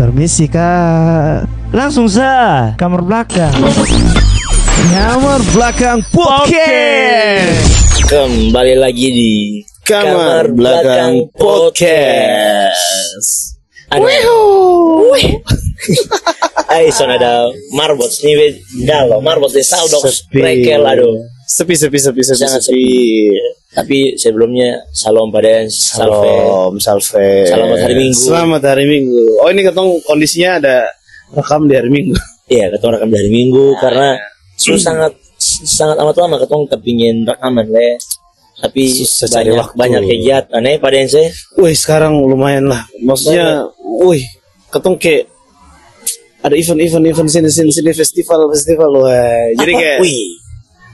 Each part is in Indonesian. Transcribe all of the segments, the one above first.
Permisi kak. Langsung sa. Kamar belakang. Kamar belakang podcast. Kembali lagi di Kamar Belakang Podcast. Ada Ay, son ada Marbots nih Dalo, Marbots de Saldox Sepi. Prekel aduh Sepi sepi sepi sepi Sangat sepi. Tapi sebelumnya Salam pada Salve Salam salve. Selamat hari Minggu. Selamat hari Minggu. Oh ini ketong kondisinya ada rekam di hari Minggu. Iya, ketong rekam dari Minggu Karena su sangat sangat amat lama ketong kepingin rekaman le tapi Susah cari banyak, waktu. banyak kegiatan eh pada yang saya Wih sekarang lumayan lah. Maksudnya, wih ketong kayak ada event-event event sini sini sini festival festival wah. Jadi kayak Wih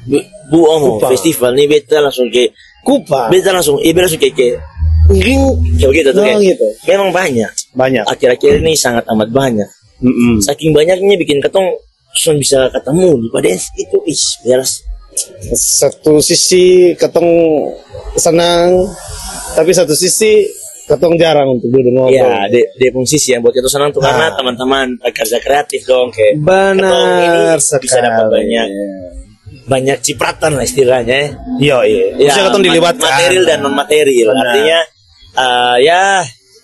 Bu, bu Omo Kupang. festival nih beta langsung ke kupa beta langsung iya beta langsung kayak kayak ring kayak begitu tuh kayak gitu. memang banyak banyak. akhir-akhir ini sangat amat banyak saking banyaknya bikin ketong langsung bisa ketemu di pada itu ih beres satu sisi ketong senang tapi satu sisi ketong jarang untuk duduk ngobrol. Ya de, de pun sisi yang buat kita senang tuh karena Ah. teman-teman kerja kreatif dong kayak benar ini bisa dapat sekali. banyak banyak cipratan lah istilahnya. Eh. iya. Iya bisa ketong dilibatkan material dan non material Benar. artinya eh, ya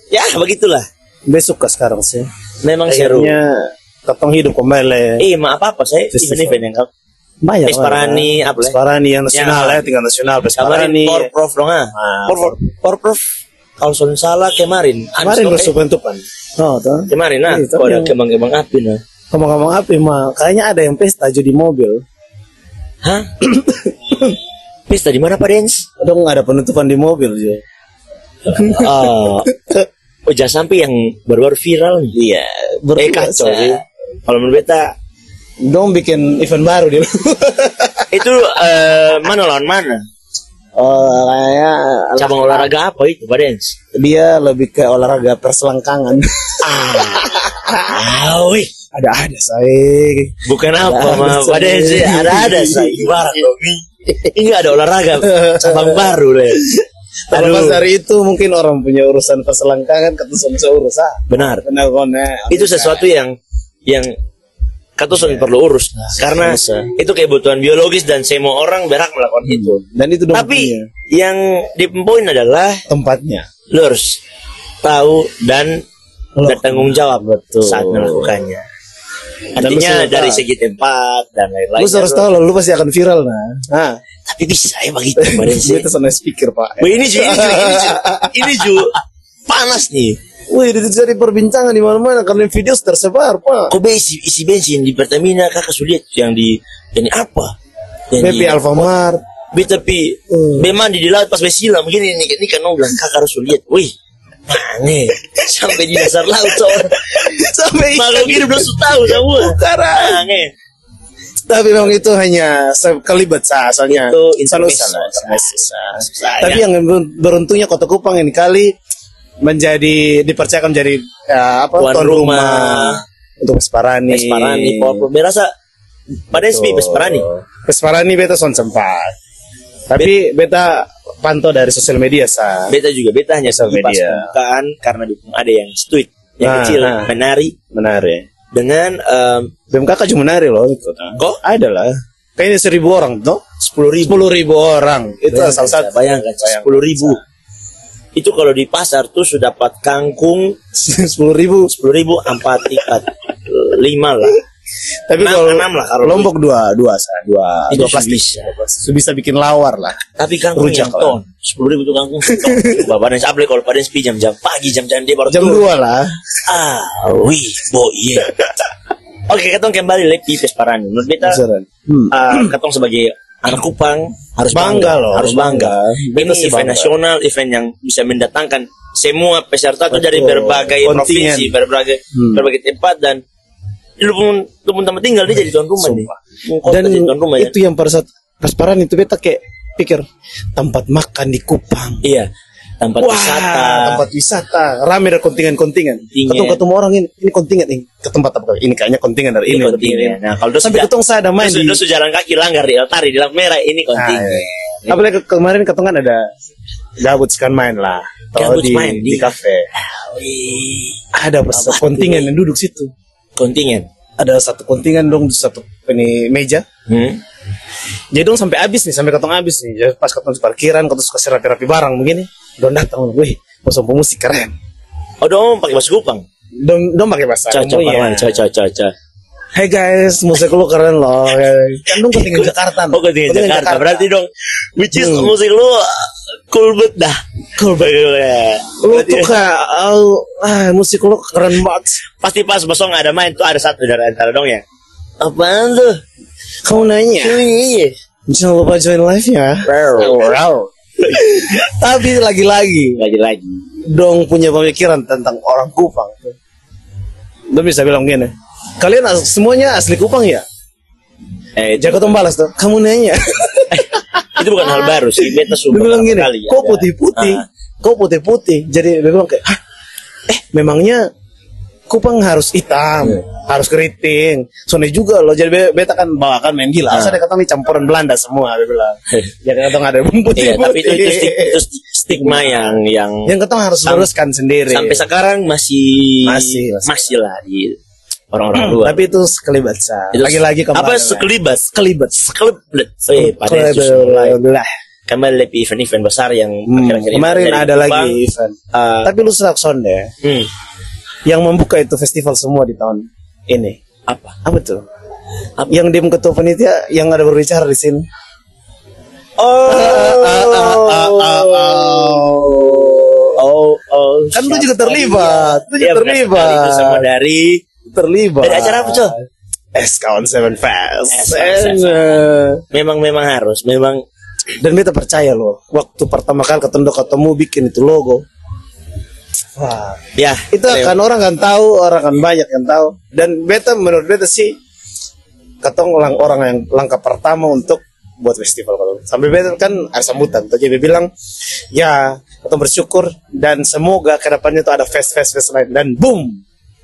ya begitulah. Besok ke sekarang sih. Memang seru. Ketong hidup kembali. Eh ma apa apa saya event-event yang banyak Pesparani, apa? Pesparani yang nasional Ya. ya tinggal nasional Pesparani por prof dong ah. Ah, por por prof kalau son salah kemarin. Kemarin besok penutupan oh tuh. Itu, kemarin nah Itu oh, ada kembang-kembang api nah. Ngomong-ngomong apa mah kayaknya ada yang pesta judi mobil. Hah? Pesta di mana pak Dens? Dong ada penutupan di mobil sih Ah, oh jangan sampai yang baru-baru viral iya eh kacau sih kalau menurut beta? Dong bikin event baru dia. Itu eh, mana lawan mana Oh, kayaknya cabang olahraga apa itu pak Dens dia lebih ke olahraga perselangkangan. ah wih ada ada saya. bukan apa Ada, mah ada, pak Dens say. ada ada say ibarat dong ini ada olahraga cabang baru deh Tapi Aduh. pas hari itu mungkin orang punya urusan perselangkangan kata urus ah. benar Benar kone. itu sesuatu yang yang katusan perlu urus. Karena bisa. itu kebutuhan biologis dan semua orang berhak melakukan itu. Dan itu tapi punya. yang dipoin adalah tempatnya. lo harus tahu dan Lo- bertanggung jawab. Betul. saat melakukannya. Artinya sudah dari segi tempat dan lain-lain Lu harus tahu loh, lu pasti akan viral nah. Nah, tapi bisa ya begitu badan sih. itu sana speaker pak. Ini ju ini ju ini ju, ini ju. Panas nih Wih, itu jadi perbincangan di mana-mana karena video tersebar pak. kok isi, isi bensin di Pertamina kakak sulit yang di yang di apa yang BP Alfamart. Be tapi Hmm. be mandi di laut pas be silam begini nih ini kan bilang kakak harus lihat wih Mange, sampai di dasar laut seorang Sampai hidup udah su tahu semua Sekarang. Tapi memang itu hanya sekelibat sah, asalnya. Itu. Saya. Tapi yang beruntungnya Kota Kupang ini kali menjadi dipercayakan menjadi ya, apa Tuan rumah. untuk Pesparani. Pesparani, Popo. Berasa pada SP Pesparani. Pesparani beta son sempat. Tapi beta pantau dari sosial media sah. Beta juga beta hanya Sosial media. pembukaan karena dukung ada yang tweet yang Nah, kecil nah. menari Benar ya. dengan em, BMKK cuma nari loh itu. Kok? Ada lah. Kayaknya seribu orang tuh. sepuluh ribu. Sepuluh ribu orang. Itu Bayangkan, salah satu. Bayangkan sepuluh ribu. Itu kalau di pasar tuh sudah dapat kangkung Sepuluh ribu. sepuluh ribu empat tiket lima lah. Tapi Enam- kalau enam lah kalau Lombok dua dua dua Itu dua plastik bisa. bisa bikin lawar lah. Tapi kangkung Rujak yang ton sepuluh ribu tuh kangkung. Bapak dan sablé kalau pada sepi jam-jam pagi jam-jam dia baru Jam dua lah. Ah, wih, boy, iya. Oke, ketong kembali lagi di Pesparani. Menurut beta, Besaran. Hmm. ah, ketong sebagai anak Kupang harus Bangga bangga, loh, harus bangga. bangga. Ini event bangga. nasional, event yang bisa mendatangkan semua peserta itu dari berbagai Kontingen. provinsi, berbagai Hmm. berbagai tempat dan lu pun lu pun tempat tinggal dia jadi tuan rumah nih. Dan tuan rumah ya. itu yang pada saat Pesparan itu beta kayak pikir tempat makan di Kupang. Iya, tempat Wah, wisata. tempat wisata. Rame ada kontingen-kontingen. Kontingen. Ketemu ketemu orang ini, ini kontingen nih ke tempat apa? Ini kayaknya kontingen dari Ini ini. kontingen. Nah, kalau sudah- ketemu saya ada main terus, di terus jalan kaki langgar di Altari di lampu merah ini Nah, kontingen. iya. Apalagi ke- kemarin ketongan ada gabut sekan main lah. Gabut di, main di, di- kafe. Wih. ada satu kontingen yang duduk situ. Kontingen. Ada satu kontingen dong di satu ini meja. Hmm? Jadi dong sampai habis nih, sampai ketong habis nih. Jadi pas ketong di parkiran, ketong suka rapi-rapi barang begini. Dong datang, wih, bos musik keren. Oh dong pakai bahasa Kupang. Dong, dong pakai bahasa Indonesia. Parman, cocok cocok. Hey guys, musik lu keren loh. Kan dong kontingen Jakarta. Oh kontingen Jakarta. Berarti dong, which is musik lu uh, cool banget dah. Cool banget. lu tuh kayak oh, ah, musik lu keren banget. Pasti pas bosong ada main tuh ada satu dari antara dong ya. Apaan tuh? Kamu nanya, Iya. jangan lupa join live ya. Tapi lagi-lagi Lagi-lagi. dong punya pemikiran tentang orang Kupang. Dong bisa bilang gini, kalian as- semuanya asli Kupang ya? Eh, Jago tuh balas tuh, kamu nanya. itu bukan hal baru sih. Beta sudah bilang gini, kali kok putih-putih, Ah. kok putih-putih. Jadi dia bilang kayak, Hah? eh memangnya Kupang harus hitam, Iya. harus keriting. Soalnya juga loh, jadi be- beta kan bawakan main gila. Asal kata nih campuran Belanda semua, dia bilang. Jadi katong ada bumbu putih-putih. tapi itu, itu, stig- itu stigma yang yang Yang katong harus luruskan sendiri. sampai sekarang masih Masih, masih. masih lah di orang-orang luar. Tapi itu sekelibat sa. Itu Lagi-lagi kembali. apa sekelibat Sekelibat. sekelibat eh pada kembali lebih event-event besar yang Hmm, akhir-akhir kemarin ada lagi event. Eh, Tapi lu selakson deh. hmm, Yang membuka itu festival semua di tahun ini. apa Apa tuh? Apa? Yang dia ketua panitia yang ada berbicara di sini. oh Oh, oh Kan lu juga terlibat. Lu juga Iya, terlibat. semua dari terlibat. Dari acara apa, Col? S Count Seven Fest. Memang memang harus memang Dan beta percaya loh, waktu pertama kali ketemu ketemu bikin itu logo. Wah, ya itu kan orang kan tahu, orang kan banyak yang tahu. Dan beta menurut beta sih ketong lang orang yang langkah pertama untuk buat festival. Kalau sampai beta kan ada sambutan. Tuh jadi bilang ya ketong bersyukur dan semoga ke depannya tuh ada fest fest fest lain. Dan boom!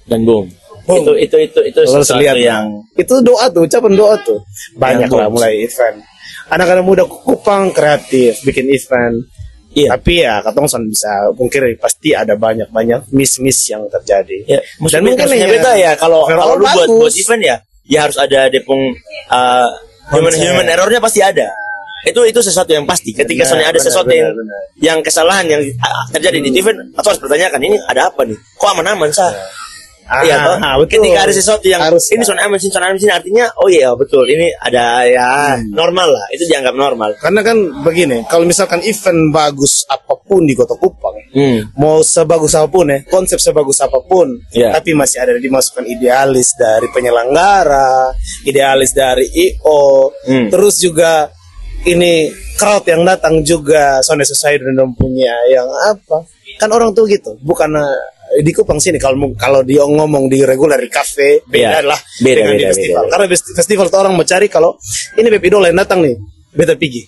Dan boom. Boom. itu itu itu itu Kalau sesuatu lihat yang itu doa tuh ucapan doa tuh. Banyak lah mulai event. Anak-anak muda Kupang kreatif bikin event Iya. tapi ya katong son bisa mungkin pasti ada banyak banyak miss miss yang terjadi. Ya dan mungkin mungkin ya, beta ya kalau kalau lu buat buat event ya ya harus ada depung uh, human human errornya pasti ada. Itu itu sesuatu yang pasti. Ketika soalnya ada benar, sesuatu benar, yang benar. yang kesalahan yang uh, terjadi di event atau harus pertanyakan ini ada apa nih? Kok aman-aman sah Ah, Iya toh? ah, betul. Ketika ada sesuatu yang Harus, ini zona aman, sini zona aman, sini artinya oh iya betul ini ada ya normal lah itu dianggap normal. karena kan begini kalau misalkan event bagus apa pun di kota Kupang Hmm. mau sebagus apa pun ya konsep sebagus apa pun Iya. tapi masih ada dimasukkan idealis dari penyelenggara idealis dari io Hmm. terus juga ini crowd yang datang juga soalnya sesuai dengan punya yang apa kan orang tuh gitu bukan eh, di Kupang sini kalau mau- kalau dia ngomong di regular di cafe beda Iya. lah Beda, dengan di beda, festival beda. karena best- festival tuh orang mau cari kalau ini beb idola yang datang nih beta pergi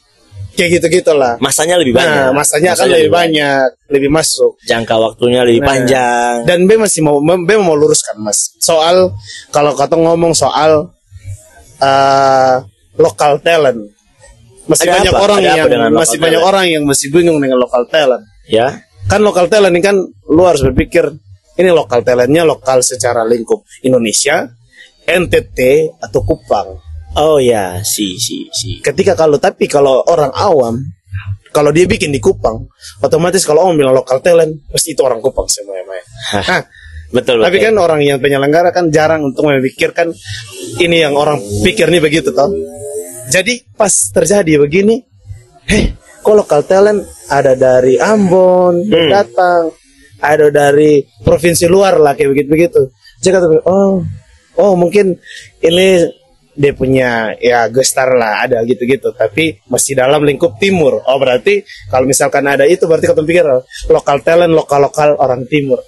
kayak gitu gitulah Masanya lebih banyak. Nah, masanya akan lebih banyak, lebih masuk. Jangka waktunya lebih Nah, panjang. Dan B masih mau B mau luruskan Mas. Soal kalau kata ngomong soal eh lokal talent. Masih Ada banyak apa? orang Ada yang masih banyak talent? orang yang masih bingung dengan lokal talent. Ya. Kan lokal talent ini kan lu harus berpikir ini lokal talentnya lokal secara lingkup Indonesia, NTT atau Kupang. Oh ya, si si si. ketika kalau tapi kalau orang awam kalau dia bikin di Kupang otomatis kalau orang bilang lokal talent pasti itu orang Kupang semua ya. Hah, Betul tapi betul. kan orang yang penyelenggara kan jarang untuk memikirkan ini yang orang pikir nih begitu toh jadi pas terjadi begini heh kok lokal talent ada dari Ambon Hmm. datang ada dari provinsi luar lah kayak begitu begitu jadi kata oh oh mungkin ini dia punya ya gestar lah ada gitu-gitu. Tapi masih dalam lingkup timur. Oh berarti kalau misalkan ada itu berarti ketemu pikir lokal talent lokal lokal orang timur.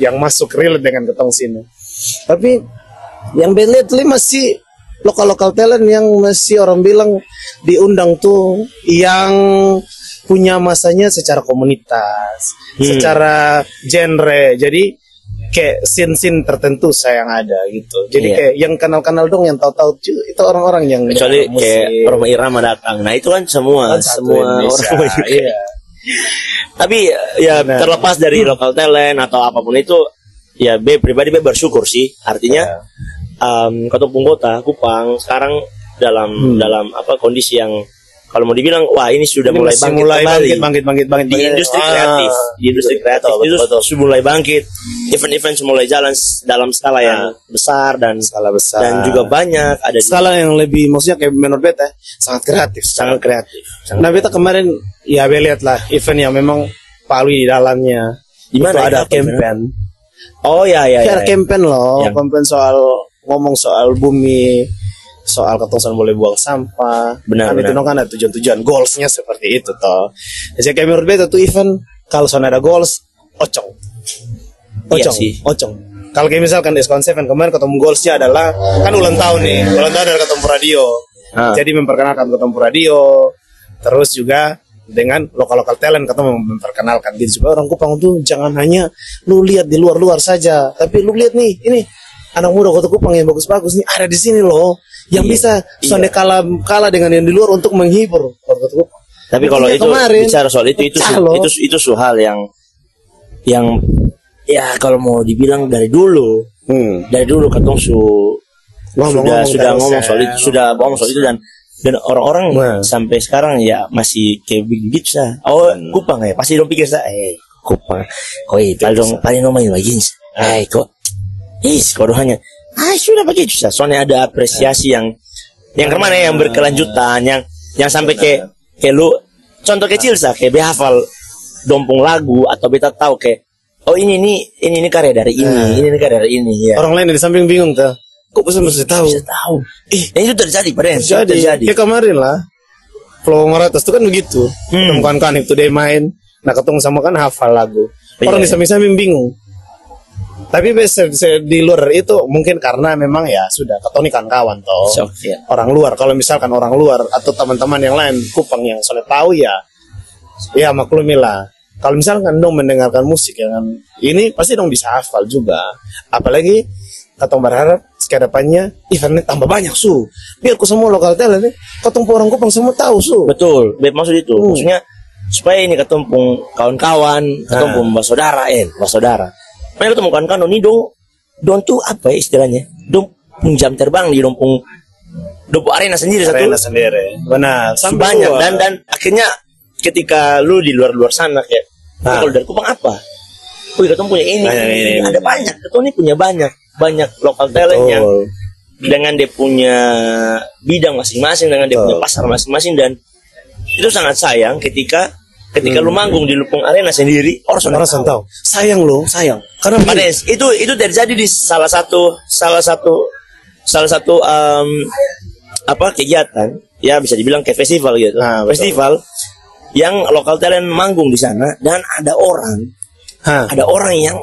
Yang masuk real dengan ketong sini tapi yang lihat masih lokal lokal talent yang masih orang bilang diundang tuh yang punya masanya secara komunitas Hmm. secara genre jadi kayak scene-scene tertentu saya yang ada gitu jadi Iya. kayak yang kenal-kenal dong yang tahu-tahu itu orang-orang yang kecuali kayak Roma Irama datang. Nah, itu kan semua Kan semua Indonesia, orang juga. iya. Tapi ya Benar. terlepas dari lokal talent atau apa pun itu ya B pribadi B bersyukur sih artinya um, ketemu kota Kupang sekarang dalam Hmm. dalam apa kondisi yang kalau mau dibilang wah ini sudah Ini mulai bangkit mulai kembali. bangkit bangkit bangkit bangkit. Di industri Ah, kreatif. di industri kreatif betul, itu betul, sudah mulai bangkit. Event-event mulai jalan dalam skala yang besar dan skala besar. dan juga banyak ada di skala yang lebih maksudnya kayak menurut beta sangat kreatif. Sangat kreatif. Sangat nah beta kemarin ya beta lihat lah event yang memang Alwi di dalamnya. Di mana ada campaign. Oh ya ya, ya, ya. campaign loh Yang- campaign soal ngomong soal bumi soal ketongsan boleh buang sampah Benar, kan itu benar. dong kan ada tujuan-tujuan goalsnya seperti itu toh jadi kayak menurut beta tuh event kalau soalnya ada goals ocong Iya ocong sih. ocong kalau kayak misalkan Diskon Seven kemarin ketemu goalsnya adalah kan ulang tahun nih ulang tahun dari ketemu radio Ah. jadi memperkenalkan ketemu radio terus juga dengan lokal-lokal talent ketemu memperkenalkan diri supaya orang Kupang tuh jangan hanya lu lihat di luar-luar saja tapi lu lihat nih ini anak muda kota Kupang yang bagus-bagus nih ada di sini loh yang Iya, bisa iya. sonde kalah kalah dengan yang di luar untuk menghibur kota Kupang Tapi kalau itu kemarin, bicara soal itu itu loh. itu itu suatu hal yang yang ya kalau mau dibilang dari dulu hmm. dari dulu katong su sudah sudah terus ngomong soal itu sudah ngomong soal itu dan dan orang-orang Nah. sampai sekarang ya masih kayak begitu sah. Oh Kupang ya pasti dong pikir sah. Eh Kupang, itu paling dong paling main lagi. Eh kok, is kok hanya ah sudah begitu sah. Soalnya ada apresiasi yang yang ke mana ya, yang berkelanjutan yang yang sampai kayak kayak lu. Contoh kecil sah kayak behafal dompung lagu atau beta tahu kayak oh ini nih ini ini karya dari ini ini, ini karya dari ini ya. Orang lain di samping bingung tuh kok bisa mesti tahu bisa tahu? ih dan itu terjadi pada yang jadi terjadi. Ya kemarin lah. Flow Maratas itu kan begitu. Hmm. hmm. kan itu dia main. Nah ketemu sama kan hafal lagu. Iya, orang di iya. samping-samping bingung tapi di luar itu mungkin karena memang ya sudah ketoni kan kawan toh. So, ya. orang luar kalau misalkan orang luar atau teman-teman yang lain kupang yang soalnya tahu ya ya maklumilah kalau misalkan dong mendengarkan musik yang ini pasti dong bisa hafal juga. Apalagi katong berharap ke depannya eventnya tambah banyak su. Biar ku semua lokal talent nih katong orang kupang semua tahu su. Betul beb maksud itu. Hmm. maksudnya supaya ini ketumpung kawan-kawan ketumpung saudara eh saudara Makanya ketemu kawan-kawan ini dong. Dong tuh apa ya istilahnya? Dong jam terbang di dong pun dong pun arena sendiri arena satu sendiri. Benar. Sampai banyak dan dan akhirnya ketika lu di luar-luar sana kayak "Ini Ah. kalau dari Kupang apa? Wih, ketemu punya ini, Banyak ini, ini, ada banyak, ketemu ini punya banyak, banyak lokal talent yang dengan dia punya bidang masing-masing dengan dia Betul. punya pasar masing-masing dan itu sangat sayang ketika ketika lu manggung di Lupung Arena sendiri orang Hmm. orang tahu. tahu. Sayang loh sayang. Karena Pada itu itu terjadi di salah satu salah satu salah satu em, apa kegiatan. Ya bisa dibilang kayak festival gitu. Nah, betul. festival yang lokal talent manggung di sana dan ada orang. Hah. ada orang yang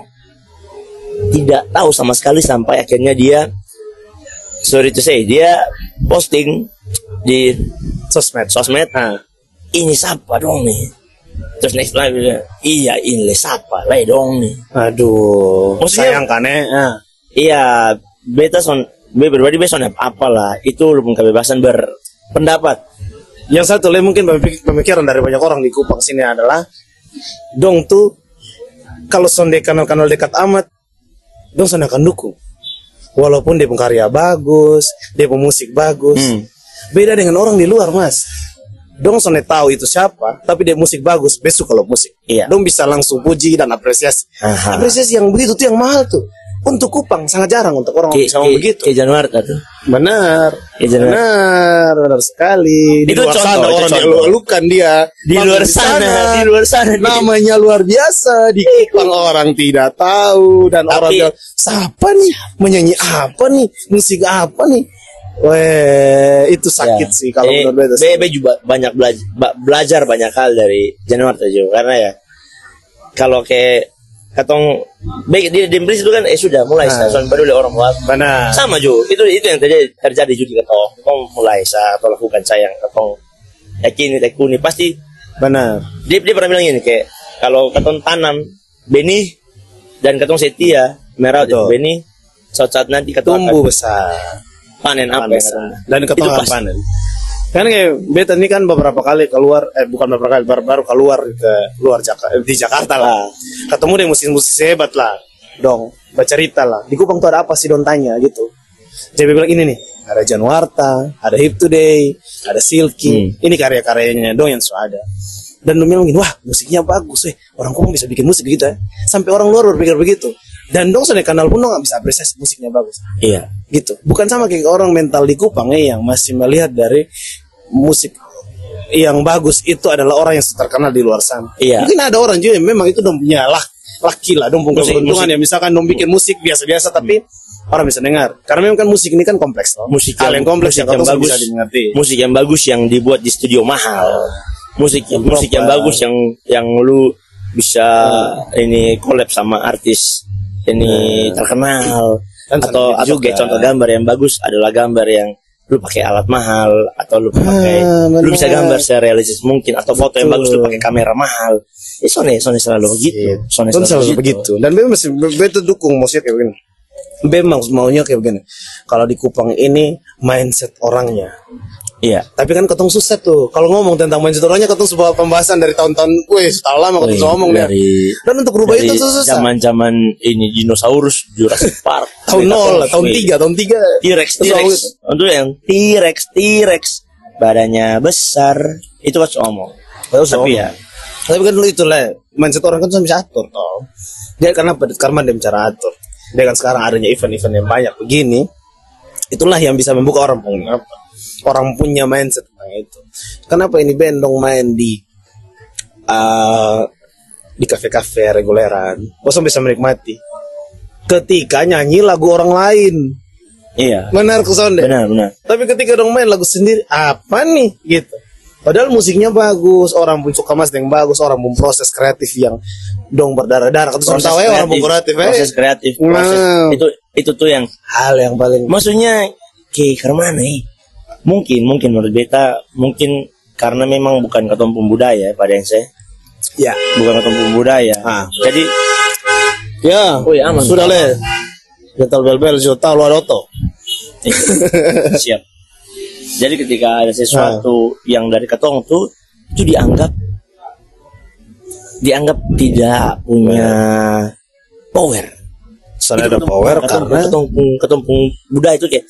tidak tahu sama sekali sampai akhirnya dia sorry to say dia posting di sosmed. sosmed. Nah, ini siapa dong nih terus next live dia, iya ini siapa lah dong nih aduh Maksudnya- sayang kan eh Ah. iya beta son be berbeda beta son apalah itu pun kebebasan berpendapat Yang satu lagi mungkin pemik- pemikiran dari banyak orang di Kupang sini adalah dong tuh kalau sonde kanal-kanal dekat amat dong sonde akan dukung. Walaupun dia punya karya bagus, dia punya musik bagus. Hmm. Beda dengan orang di luar, Mas. Dong sonde tahu itu siapa, tapi dia musik bagus, besok kalau musik. Iya. Dong bisa langsung puji dan apresiasi. Aha. Apresiasi yang begitu tuh yang mahal tuh. Untuk Kupang sangat jarang untuk orang kayak bisa ngomong begitu. kayak Januarta tuh Benar. Iya, benar. benar, benar sekali. Di Itu luar contoh, sana orang contoh. dielu-elukan dia. di luar sana, di luar sana Namanya luar biasa di Kupang orang tidak tahu dan Tapi- orang bilang siapa nih menyanyi apa nih musik apa nih Weh, itu sakit Ya. sih kalau menurut beta. Be- be juga banyak belajar belajar banyak hal dari Januarta juga karena ya kalau kayak katong baik di Dembris itu kan eh sudah mulai Nah. nah. peduli orang luar Benar. sama juga itu itu yang terjadi terjadi juga katong katong mulai sa atau lakukan sayang katong yakini tekuni pasti Benar. dia dia pernah bilang gini kayak kalau katong tanam benih dan katong setia merah benih suatu saat nanti katong Tumbuh besar. Panen apa katong- Dan pasti. panen. Kan kayak beta ini kan beberapa kali keluar eh bukan beberapa kali baru, baru keluar ke luar Jakarta di Jakarta lah. Ketemu deh musisi-musisi hebat lah. dong bercerita lah. Di Kupang tuh ada apa sih dong tanya gitu. Jadi bilang ini nih ada Januarta ada Hip Today ada Silky. Ini karya-karyanya dong yang sudah ada. Dan bilang gini wah musiknya bagus eh. Orang Kupang bisa bikin musik gitu ya sampai orang luar berpikir begitu dan dong sudah kenal pun dong nggak bisa apresiasi musiknya bagus. Iya. gitu. Bukan sama kayak orang mental di Kupang eh, yang masih melihat dari musik yang bagus itu adalah orang yang terkenal di luar sana. Iya. mungkin ada orang juga yang memang itu dong punya lah laki lah dong punya musik- ya. Misalkan dong bikin musik biasa-biasa tapi orang bisa dengar. Karena memang kan musik ini kan kompleks loh. Musik hal yang kompleks musik yang, yang bagus bagus. bisa dimengerti. Musik yang bagus yang dibuat di studio mahal. Musik Yang musik yang bagus yang yang lu bisa ini collab sama artis ini terkenal Kan atau atau juga. kayak contoh gambar yang bagus adalah gambar yang lu pakai alat mahal atau lu pakai Ah, lu bisa gambar serealistis mungkin atau foto yang bagus lu Betul. pakai kamera mahal eh Sony Sony selalu begitu Sony Kan selalu, selalu begitu. Dan memang masih betul dukung maksudnya kayak begini. Memang maunya kayak begini. Kalau di Kupang ini mindset orangnya. Iya Tapi kan ketong susah tuh. Kalau ngomong tentang mindset orangnya ketong sebuah pembahasan dari tahun-tahun. Wih, sudah lama ketong Wih, ngomong ya. dari Dan untuk berubah dari itu susah. zaman-zaman ini dinosaurus Jurassic Park tahun nol, tahun tiga, tahun tiga. T-Rex, T-Rex. Untuk yang T-Rex, T-Rex. Badannya besar. Itu kan ngomong. Tapi ngomong. ya, Tapi kan lu itu lah, mindset orang kan susah bisa atur toh. Dia karena karena dia bicara atur. Dia kan sekarang adanya event-event yang banyak begini. Itulah yang bisa membuka orang punya apa? Orang punya mindset tentang itu. Kenapa ini band dong main di eh, di kafe-kafe reguleran? Bosong bisa menikmati. Ketika nyanyi lagu orang lain, iya. benar kusonde. Benar, benar. Tapi ketika dong main lagu sendiri, apa nih gitu. Padahal musiknya bagus, orang pun suka mas yang bagus, orang pun proses kreatif yang dong berdarah-darah. Kata tahu ya orang pun kreatif, eh. proses kreatif, proses itu itu tuh yang Hal yang paling maksudnya kayak karena nih mungkin mungkin menurut beta mungkin karena memang bukan ketumpung budaya pada yang saya ya. bukan ketumpung budaya Ah. jadi Ya, Oh, ya, aman. sudah le. Betul bel bel juta lu ada oto. siap jadi ketika ada sesuatu Ah. yang dari ketong tuh itu dianggap dianggap tidak punya power Soalnya ada Itu power ketong- karena ketumpung ketumpung budaya itu kayak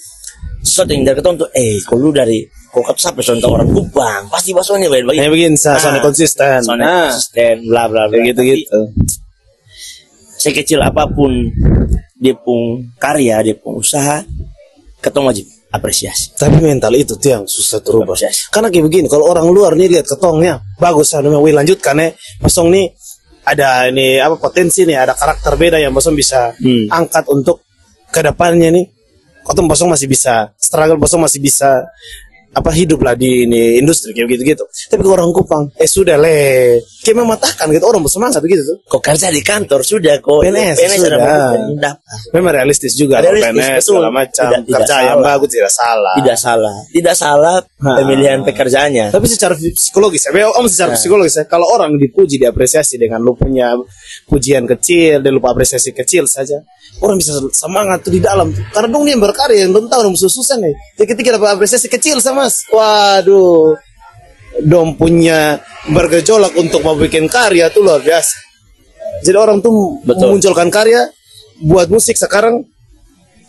sesuatu yang dari ketong tuh eh kalau lu dari kalau kata siapa contoh orang Kupang pasti bahasanya baik baik begini, sa- soalnya konsisten. soalnya Nah, konsisten bla bla bla kayak gitu-gitu. sekecil apa pun dia pun karya dia pun usaha ketong wajib apresiasi Tapi mental itu tuh yang susah terubah. Apresiasi. Karena kayak begini, kalau orang luar nih lihat ketongnya bagus, aduh, wih lanjutkan ya. Pasong nih ada ini apa potensi nih, ada karakter beda yang Bosong bisa Hmm. angkat untuk ke depannya nih. Kotong Bosong masih bisa struggle, Bosong masih bisa apa hidup lah di ini industri kayak gitu gitu. Tapi orang Kupang, eh sudah le, kayak mematahkan gitu orang bersemangat begitu tuh. kok kerja di kantor sudah kok PNS, PNS sudah. dapat. Memang realistis juga, Realistis, PNS betul. segala macam, Tidak- tidak kerja yang salah. bagus tidak salah. tidak salah tidak salah Ha. pemilihan pekerjaannya Tapi secara psikologis ya, om secara psikologis ya, kalau orang dipuji, diapresiasi dengan lu punya pujian kecil, dia lupa apresiasi kecil saja, orang bisa semangat tuh di dalam. tuh. Karena dong dia yang berkarya, yang belum tahu dong susah nih. Jadi ketika dapat apresiasi kecil sama, mas, waduh, dong punya bergejolak untuk mau bikin karya tuh luar biasa. Jadi orang tuh Betul. memunculkan karya, buat musik sekarang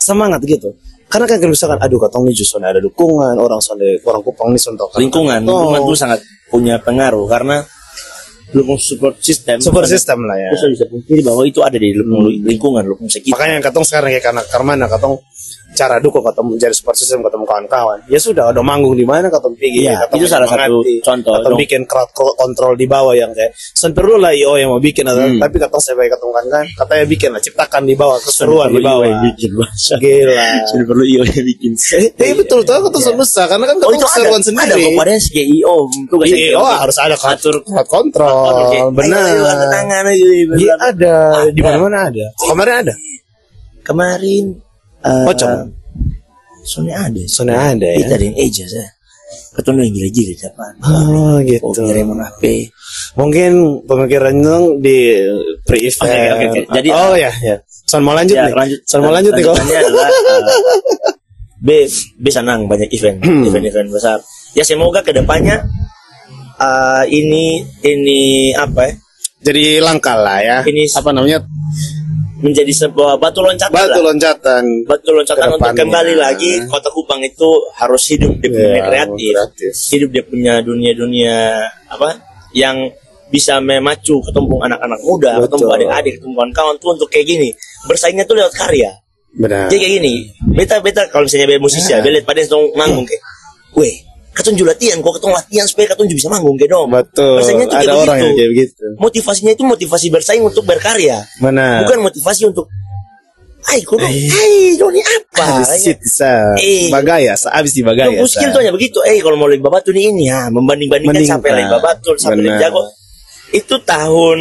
semangat gitu. Karena kan misalkan, aduh katong nih justru ada dukungan, orang sonde, orang kupang nih sontok. lingkungan lingkungan itu sangat punya pengaruh karena lu support system Support system lah ya. Terus bisa pungkiri bahwa itu ada di lu- lingkungan lu sekitar Makanya yang katong sekarang kayak karena karmana katong cara dukung katong menjadi support system ketemu kawan-kawan. Ya sudah, udah manggung di mana katong pergi. Iya, katong itu salah satu contoh dong. bikin crowd co- control di bawah yang kayak Son perlu lah IO yang mau bikin atau Hmm. tapi katong sebagai katong kan kan katanya bikin lah ciptakan di bawah keseruan di bawah. bikin bahasa Gila. sudah perlu IO yang bikin Eh, eh, betul tuh katong yeah. besar karena kan oh itu ada keseruan ada sendiri. padahal si IO tugas Iya, oh, harus ada atur crowd control. Benar. tangan Iya benar. ada di mana-mana ada. Kemarin ada. kemarin eh, Pocong. Soalnya ada Soalnya ada ya. kita ada yang eja saya ketemu yang gila-gila depan Oh gitu. Doraemon HP Mungkin pemikiran dong di pre-event. Oke, oke, oke. Jadi, oh ya, ya. Son mau lanjut ya nih. lanjut Son mau lanjut nih kok. adalah eh, B B senang banyak event Hmm. event event besar ya semoga ke depannya eh, ini ini apa ya Jadi langkah lah ya. Ini- apa namanya? Menjadi sebuah batu loncatan Batu lah. loncatan. batu loncatan untuk kembali lagi kota Kupang itu harus hidup dia punya Iya, kreatif kreatif. hidup dia punya dunia-dunia apa yang bisa memacu ketumpung anak-anak muda Betul. ketumpung adik-adik ketumpung kawan tuh untuk kayak gini bersaingnya tuh lewat karya Benar. jadi kayak gini beta beta kalau misalnya beta musisi ya beta pada dong manggung kayak weh katun juga latihan kok katun latihan supaya katun juga bisa manggung kayak dong Betul. bersaingnya tuh Ada kayak orang begitu. yang kayak begitu. motivasinya itu motivasi bersaing untuk berkarya Benar. bukan motivasi untuk Ay, kudu, ay, doni apa? Habis itu sa Eh. bagaya, sa habis di bagaya. Tunggu skill tuh hanya begitu. Eh, kalau mau lebih nih ini ya, membanding-bandingkan Bandingkan. sampai lebih babatu, sampai lebih jago. Itu tahun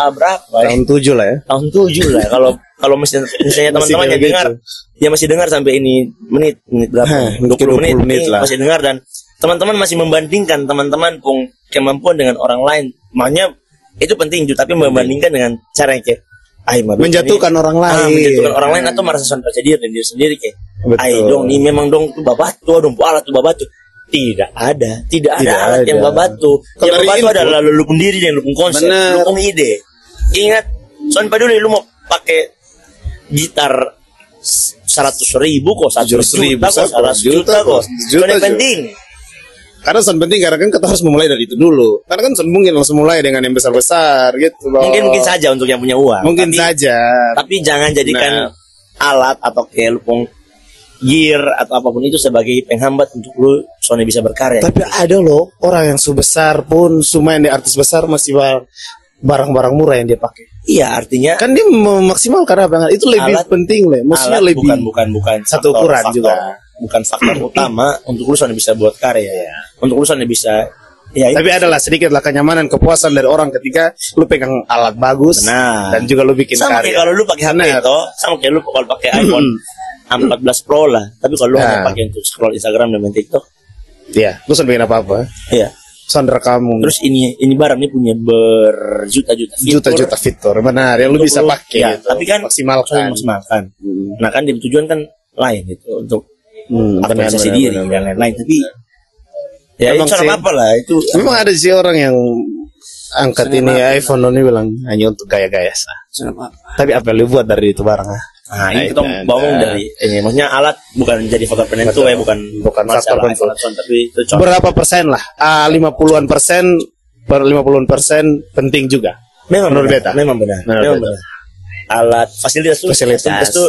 ah, berapa? ya? Tahun tujuh lah ya. Tahun tujuh lah. Kalau kalau misalnya, misalnya teman-teman yang dengar, gitu. ya masih dengar sampai ini menit, menit berapa? Hah, 20, mungkin 20 menit, menit lah. Masih dengar dan teman-teman masih membandingkan teman-teman pun kemampuan dengan orang lain. Makanya itu penting juga, tapi membandingkan dengan cara yang kayak Ay, Menjatuhkan ini- orang Ah, lain. menjatuhkan orang lain atau merasa sampai diri dan diri sendiri kayak. Ay dong, ini memang dong tuh babatu, dong alat tuh babatu. Tidak ada, tidak ada Tidak alat ada. yang babatu. Yang babatu adalah lu pun diri dan lu pun konsep, lu pun ide. Ingat, soalnya dulu lu mau pakai gitar seratus ribu kok, satu 100 ribu, juta kok, seratus juta kok, juta Yang penting, Karena son penting karena kan kita harus memulai dari itu dulu. Karena kan son mungkin langsung mulai dengan yang besar-besar gitu loh. mungkin mungkin saja untuk yang punya uang. Mungkin Tapi- saja. Tapi jangan jadikan Nah. alat atau pun gear atau apa pun itu sebagai penghambat untuk lu soalnya bisa berkarya. Tapi ada loh orang yang sebesar pun sumayan di artis besar masih bar- barang-barang murah yang dia pakai. Iya, artinya Kan dia memaksimalkan apa yang itu lebih Alat- penting lah. Maksudnya alat lebih bukan bukan bukan Satu faktor- ukuran faktor- juga. bukan faktor utama untuk lu soalnya bisa buat karya ya. Untuk lu soalnya bisa ya itu. Tapi adalah sedikit lah kenyamanan, kepuasan dari orang ketika lu pegang alat bagus Benar. dan juga lu bikin sama kayak karya. kalau lu pakai HP toh, sama kayak lu kalau pakai iPhone 14 Pro lah. Tapi kalau lu Nah. hanya pakai untuk scroll Instagram dan main TikTok, Iya, lu bikin apa-apa. iya. Son kamu Terus ini ini barang ini punya berjuta-juta fitur. juta-juta fitur benar yang lu bisa pakai ya, gitu. tapi kan maksimalkan. maksimalkan. Nah kan tujuan kan lain gitu untuk Hmm, aktualisasi diri benar, dan lain-lain. Tapi ya Emang itu sih. apa lah itu. Memang ada sih orang yang angkat ini iPhone ini bilang hanya untuk gaya-gaya sah. Tapi apa yang lu buat dari itu barang ah? Nah, ini Nah, kita nah, ngomong nah. dari ini maksudnya alat bukan jadi faktor penentu ya, bukan Bukan faktor penentu. tapi itu contoh. Berapa persen lah? Ah, 50-an persen per 50-an persen penting juga. Memang menurut benar, beta. memang benar, Menurut memang beta. benar. Alat fasilitas itu Fasilitas. itu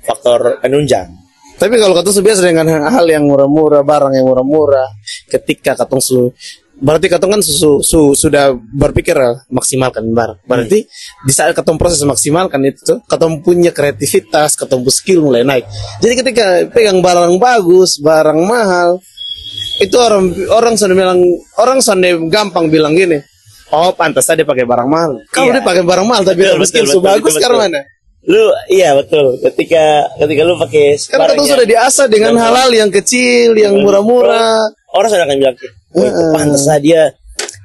faktor penunjang. Tapi kalau kata biasa dengan hal yang murah-murah, barang yang murah-murah, ketika katong su berarti katong kan su, su- sudah berpikir ah, maksimalkan barang. Berarti di saat katong proses maksimalkan itu tuh, katong punya kreativitas, katong punya skill mulai naik. Jadi ketika pegang barang bagus, barang mahal, itu orang orang sudah bilang orang sudah gampang bilang gini. Oh, pantas saja pakai barang mahal. Kalau Iya. dia pakai barang mahal tapi Betul, skill betul, bagus betul, karena betul. mana? Lu iya betul. Ketika ketika lu pakai Kan katong sudah diasah dengan hal-hal yang kecil, yang murah-murah. orang sudah akan bilang, "Oh, itu pantas lah dia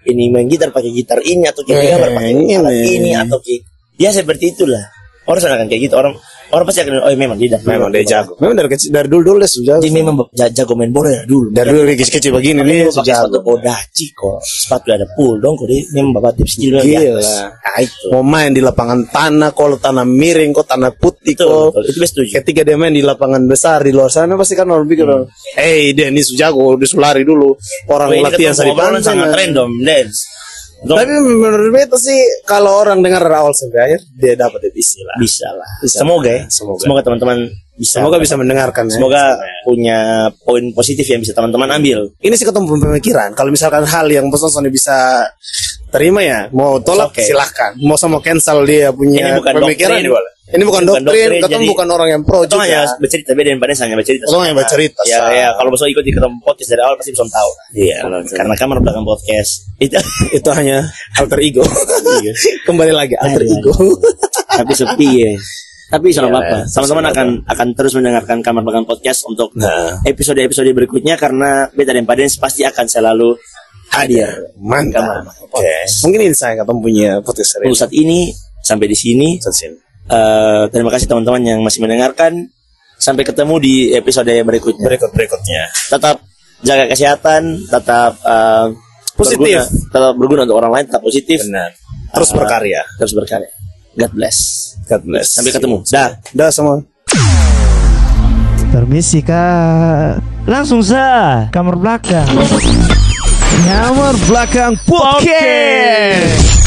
ini main gitar pakai gitar ini atau kayak gambar pakai ini. alat ini atau kayak ya seperti itulah. Orang akan kayak gitu. Orang orang pasti akan oh memang dia Memang dia jago. Memang dari kecil dari dulu dulu dia sudah Dia memang ja- jago main bola ya dulu. Dari dulu dia kecil-kecil begini nih Dia sudah sepatu bodaci kok. Sepatu ada pool dong kok dia memang bapak tips Gila. Nah, itu. Mau main di lapangan tanah, kalau tanah miring, kok tanah putih kok. Itu gue setuju. Ketika dia main di lapangan besar di luar sana pasti kan orang pikir, eh dia ini sujago, dia sulari dulu. Orang latihan panjang. sangat random dance. Dong, Tapi menurut beta sih kalau orang dengar dari awal sampai akhir dia dapat isi lah. bisa lah. Bisa. Semoga ya. Semoga. Semoga teman-teman bisa. Semoga bisa mendengarkan ya. Semoga punya poin positif yang bisa teman-teman ambil. ini sih ketemu pemikiran. Kalau misalkan hal yang Sony bisa terima ya, mau tolak Oke. silahkan. Mau sama cancel dia punya Ini bukan pemikiran. doktrin, boleh. Ini bukan Bukan doktrin, doktrin, jadi- bukan orang yang pro Kita hanya juga. bercerita beda dan pada hanya bercerita. Kita hanya bercerita, Ya, ya kalau besok ikut di ketemu podcast dari awal pasti bisa tahu. Iya, Karena kamar belakang podcast itu Itu hanya alter ego. Iya. Kembali lagi alter Aduh. ego. tapi sepi ya. Tapi Iya, apa? iya. Teman-teman akan akan terus mendengarkan kamar belakang podcast untuk Nah. episode-episode berikutnya karena beta dan Padens pasti akan selalu hadir. Mantap. Oke. podcast. Mungkin ini saya ketemu punya podcast hari saat ini sampai di sini. ini. Eh, terima kasih teman-teman yang masih mendengarkan. Sampai ketemu di episode berikutnya. Berikut berikutnya. Tetap jaga kesehatan, tetap eh, Positif. berguna, tetap berguna untuk orang lain, tetap positif, Benar. Terus Ah. berkarya. terus berkarya. God bless. God bless. Sampai ketemu. Dah. Dah semua. Permisi kak Langsung sa Kamar belakang Kamar belakang podcast